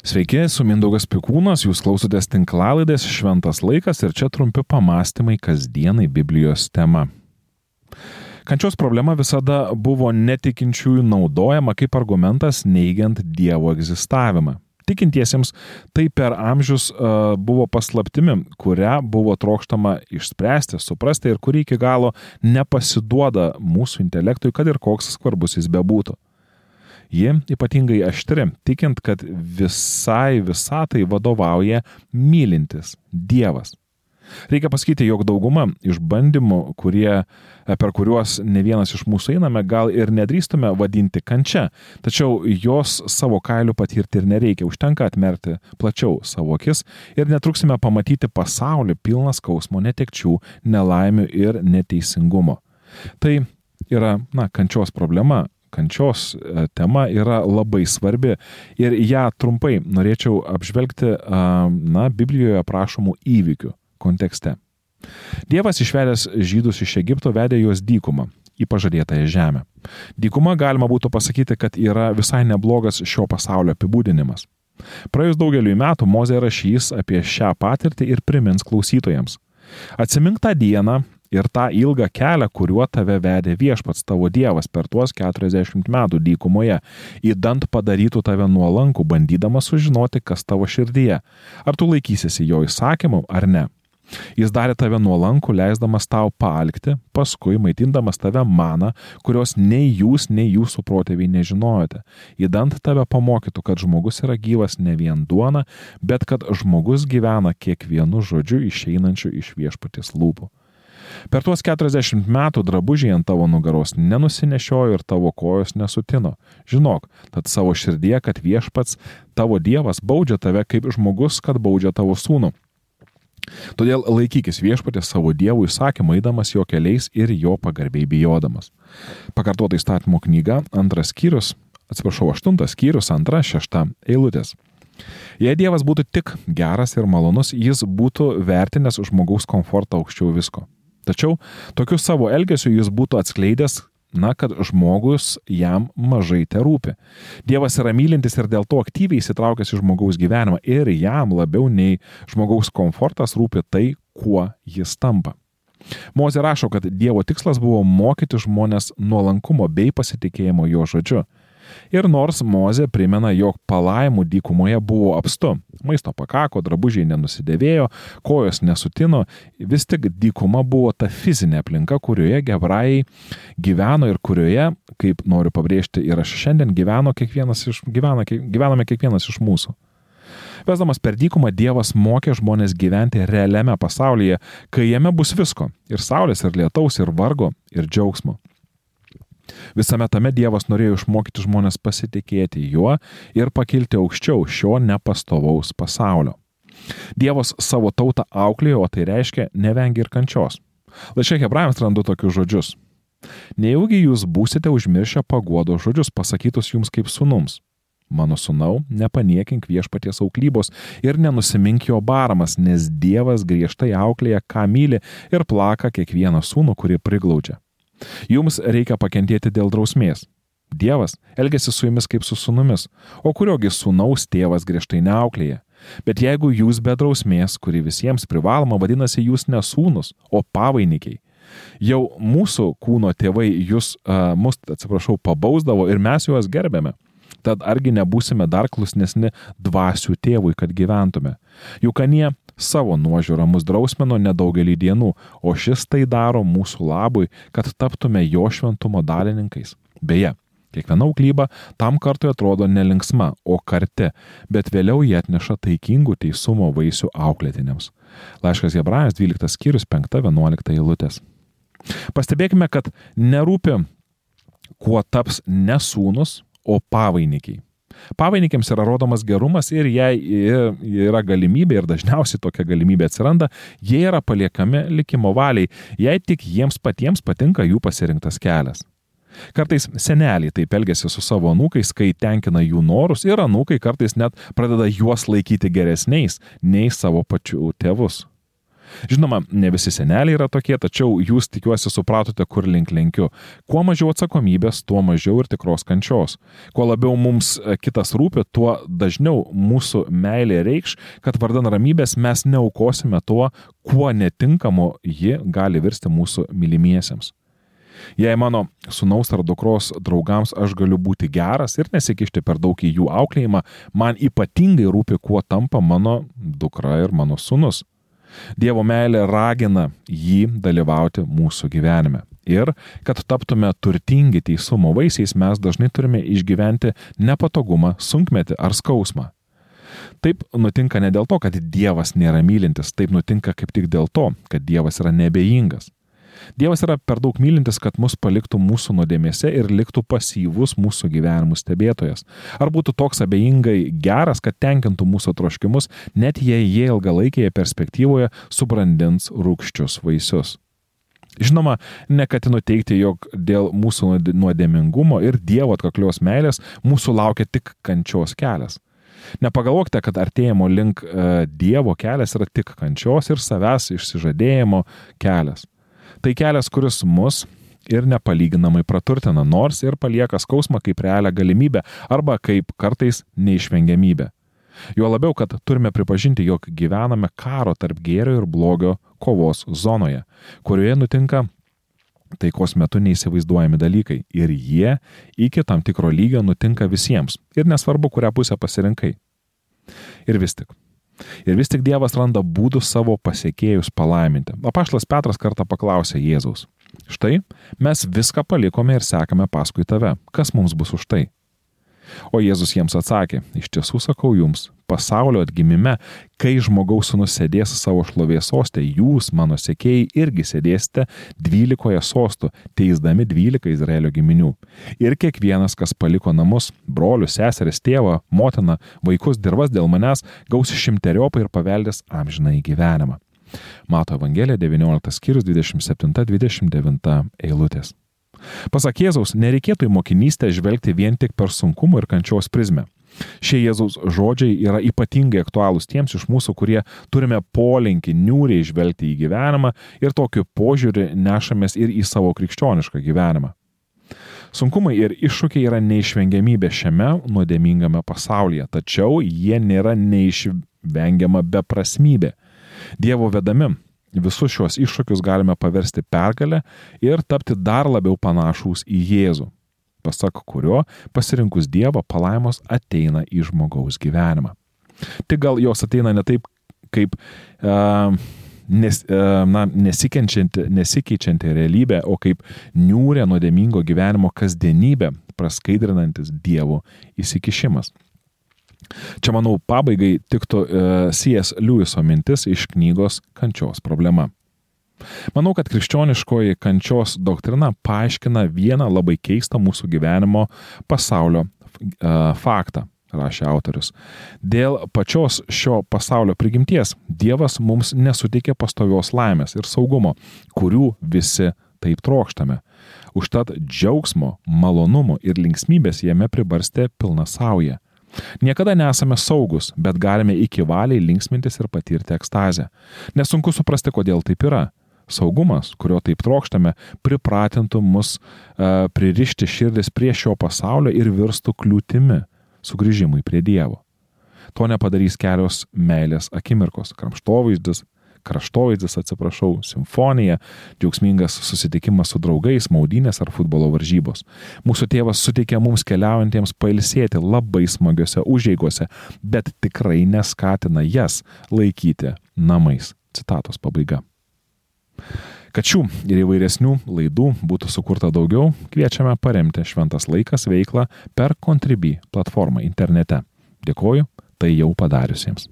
Sveiki, su Mindaugas Pikūnas, jūs klausotės tinklalaidės Šventas laikas ir čia trumpi pamastymai kasdienai Biblijos tema. Kančios problema visada buvo netikinčiųjų naudojama kaip argumentas neigiant Dievo egzistavimą. Tikintiesiems tai per amžius uh, buvo paslaptimi, kurią buvo trokštama išspręsti, suprasti ir kuri iki galo nepasiduoda mūsų intelektui, kad ir koks svarbus jis bebūtų. Ji ypatingai aštri, tikint, kad visai visatai vadovauja mylintis Dievas. Reikia pasakyti, jog dauguma išbandymų, kurie, per kuriuos ne vienas iš mūsų einame, gal ir nedrįstume vadinti kančia, tačiau jos savo kailių patirti ir nereikia, užtenka atmerkti plačiau savo akis ir netruksime pamatyti pasaulį pilną skausmo, netekčių, nelaimių ir neteisingumo. Tai yra, na, kančios problema, kančios e, tema yra labai svarbi ir ją trumpai norėčiau apžvelgti, na, Biblijoje aprašomų įvykių kontekste. Dievas išvedęs žydus iš Egipto vedė juos dykumą į pažadėtąją žemę. Dykuma galima būtų pasakyti, kad yra visai neblogas šio pasaulio apibūdinimas. Praėjus daugeliu metų Mozė rašys apie šią patirtį ir primins klausytojams. Atsimink tą dieną, ir tą ilgą kelią, kuriuo tave vedė viešpats tavo Dievas per tuos 40 metų dykumoje, įdant padarytų tave nuolankų, bandydamas sužinoti, kas tavo širdyje, ar tu laikysiesi jo įsakymų ar ne. Jis darė tave nuolankų, leisdamas tau palikti, paskui maitindamas tave maną, kurios nei jūs, nei jūsų protėviai nežinojote, įdant tave pamokytų, kad žmogus yra gyvas ne vien duona, bet kad žmogus gyvena kiekvienu žodžiu išeinančiu iš viešpaties lūpų. Per tuos 40 metų drabužiai ant tavo nugaros nenusinešiojo ir tavo kojos nesutino. Žinok, tad savo širdie, kad viešpats tavo Dievas baudžia tave kaip žmogus, kad baudžia tavo sūnų. Todėl laikykis viešpatės savo dievų įsakymą, eidamas jo keliais ir jo pagarbiai bijodamas. Pakartota įstatymo knyga, antras skyrius, atsiprašau, aštuntas skyrius, antra, šešta eilutės. Jei Dievas būtų tik geras ir malonus, jis būtų vertinęs žmogaus komfortą aukščiau visko. Tačiau tokiu savo elgesiu jis būtų atskleidęs, na, kad žmogus jam mažai te rūpi. Dievas yra mylintis ir dėl to aktyviai įsitraukęs į žmogaus gyvenimą ir jam labiau nei žmogaus komfortas rūpi tai, kuo jis tampa. Mozė rašo, kad Dievo tikslas buvo mokyti žmonės nuolankumo bei pasitikėjimo jo žodžiu. Ir nors Mozė primena, jog palaimų dykumoje buvo apstu, maisto pakako, drabužiai nenusidėvėjo, kojos nesutino, vis tik dykuma buvo ta fizinė aplinka, kurioje gebrajai gyveno ir kurioje, kaip noriu pabrėžti, ir aš šiandien gyveno kiekvienas iš, gyvena, gyvename kiekvienas iš mūsų. Vesdamas per dykumą Dievas mokė žmonės gyventi realiame pasaulyje, kai jame bus visko - ir saulės, ir lietaus, ir vargo, ir džiaugsmo. Visame tame Dievas norėjo išmokyti žmonės pasitikėti juo ir pakilti aukščiau šio nepastovaus pasaulio. Dievas savo tautą auklėjo, o tai reiškia nevengia ir kančios. Laiškė hebrajams randu tokius žodžius. Nejaugi jūs būsite užmiršę paguodo žodžius pasakytus jums kaip sunums. Mano sunau, nepaniekink viešpaties auklybos ir nenusimink jo baramas, nes Dievas griežtai auklėja, ką myli ir plaka kiekvieną sūnų, kurį priglaudžia. Jums reikia pakentėti dėl drausmės. Dievas elgesi su jumis kaip su sunumis, o kuriogi sunaus tėvas griežtai neauklėja. Bet jeigu jūs be drausmės, kuri visiems privaloma, vadinasi jūs nesūnus, o pavainikiai. Jau mūsų kūno tėvai jūs, uh, mus, atsiprašau, pabausdavo ir mes juos gerbėme. Tad argi nebūsime dar klusnesni dvasių tėvui, kad gyventume. Juk anie savo nuožiūrą mus drausmino nedaugelį dienų, o šis tai daro mūsų labui, kad taptume jo šventumo dalininkais. Beje, Kiekviena auklyba tam kartui atrodo nelinksma, o karti, bet vėliau jie atneša taikingų teisumo vaisių auklėtiniams. Laiškas Hebrajas 12 skyrius 5-11 eilutės. Pastebėkime, kad nerūpi, kuo taps nesūnus, o pavainikiai. Pavainikiams yra rodomas gerumas ir jei yra galimybė ir dažniausiai tokia galimybė atsiranda, jie yra paliekami likimo valiai, jei tik jiems patiems patinka jų pasirinktas kelias. Kartais seneliai taip elgesi su savo anūkais, kai tenkina jų norus ir anūkai kartais net pradeda juos laikyti geresniais nei savo pačių tėvus. Žinoma, ne visi seneliai yra tokie, tačiau jūs tikiuosi supratote, kur link lenkiu. Kuo mažiau atsakomybės, tuo mažiau ir tikros kančios. Kuo labiau mums e, kitas rūpi, tuo dažniau mūsų meilė reikš, kad vardan ramybės mes neaukosime tuo, kuo netinkamu ji gali virsti mūsų mylimiesiems. Jei mano sunaus ar dukros draugams aš galiu būti geras ir nesikišti per daug į jų auklėjimą, man ypatingai rūpi, kuo tampa mano dukra ir mano sunus. Dievo meilė ragina jį dalyvauti mūsų gyvenime. Ir kad taptume turtingi teisumo vaisiais, mes dažnai turime išgyventi nepatogumą, sunkmetį ar skausmą. Taip nutinka ne dėl to, kad Dievas nėra mylintis, taip nutinka kaip tik dėl to, kad Dievas yra nebejingas. Dievas yra per daug mylintis, kad mus paliktų mūsų nuodėmėse ir liktų pasyvus mūsų gyvenimų stebėtojas. Ar būtų toks abejingai geras, kad tenkintų mūsų troškimus, net jei jie ilgalaikėje perspektyvoje subrandins rūkščius vaisius. Žinoma, nekatinu teikti, jog dėl mūsų nuodėmingumo ir Dievo atkaklios meilės mūsų laukia tik kančios kelias. Nepagalvokite, kad artėjimo link e, Dievo kelias yra tik kančios ir savęs išsižadėjimo kelias. Tai kelias, kuris mus ir nepalyginamai praturtina, nors ir palieka skausmą kaip realią galimybę arba kaip kartais neišvengiamybę. Jo labiau, kad turime pripažinti, jog gyvename karo tarp gėrio ir blogio kovos zonoje, kurioje nutinka taikos metu neįsivaizduojami dalykai ir jie iki tam tikro lygio nutinka visiems ir nesvarbu, kurią pusę pasirinkai. Ir vis tik, Ir vis tik Dievas randa būdų savo pasiekėjus palaiminti. Apaštlas Petras kartą paklausė Jėzaus. Štai, mes viską palikome ir sekame paskui tave. Kas mums bus už tai? O Jėzus jiems atsakė, iš tiesų sakau jums, pasaulio atgimime, kai žmogaus sunus sėdės savo šlovės sostė, jūs, mano sekėjai, irgi sėdėsite dvylikoje sostų, teisdami dvylika Izraelio giminių. Ir kiekvienas, kas paliko namus, brolius, seseris, tėvą, motiną, vaikus, dirvas dėl manęs, gaus šimteriopą ir paveldės amžinai gyvenimą. Mato Evangelija 19 skyrius 27-29 eilutės. Pasak Jėzaus, nereikėtų į mokinystę žvelgti vien tik per sunkumų ir kančios prizmę. Šie Jėzaus žodžiai yra ypatingai aktualūs tiems iš mūsų, kurie turime polinkį niūriai žvelgti į gyvenimą ir tokiu požiūriu nešamės ir į savo krikščionišką gyvenimą. Sunkumai ir iššūkiai yra neišvengiamybė šiame nuodėmingame pasaulyje, tačiau jie nėra neišvengiama beprasmybė. Dievo vedami Visus šios iššūkius galime paversti pergalę ir tapti dar labiau panašus į Jėzų, pasak kurio pasirinkus Dievą palaimos ateina į žmogaus gyvenimą. Tik gal jos ateina ne taip, kaip uh, nes, uh, na, nesikeičianti, nesikeičianti realybė, o kaip niūrė nuodėmingo gyvenimo kasdienybė, praskaidrinantis Dievo įsikišimas. Čia, manau, pabaigai tiktų e, C.S. Lewiso mintis iš knygos Kančios problema. Manau, kad krikščioniškoji kančios doktrina paaiškina vieną labai keistą mūsų gyvenimo pasaulio e, faktą, rašė autorius. Dėl pačios šio pasaulio prigimties Dievas mums nesuteikė pastovios laimės ir saugumo, kurių visi taip trokštame. Užtat džiaugsmo, malonumo ir linksmybės jame pribarstė pilna sauja. Niekada nesame saugus, bet galime iki valiai linksmintis ir patirti ekstazę. Nesunku suprasti, kodėl taip yra. Saugumas, kurio taip trokštame, pripratintų mus uh, pririšti širdis prie šio pasaulio ir virstų kliūtimi sugrįžimui prie Dievo. To nepadarys kelios meilės akimirkos - kramštovaizdis, kraštovaizdis, atsiprašau, simfonija, džiaugsmingas susitikimas su draugais, maudynės ar futbolo varžybos. Mūsų tėvas suteikia mums keliaujantiems pailsėti labai smagiose užėgose, bet tikrai neskatina jas laikyti namais. Citatos pabaiga. Kad šių ir įvairesnių laidų būtų sukurta daugiau, kviečiame paremti Šventas laikas veiklą per Contribui platformą internete. Dėkoju tai jau padariusiems.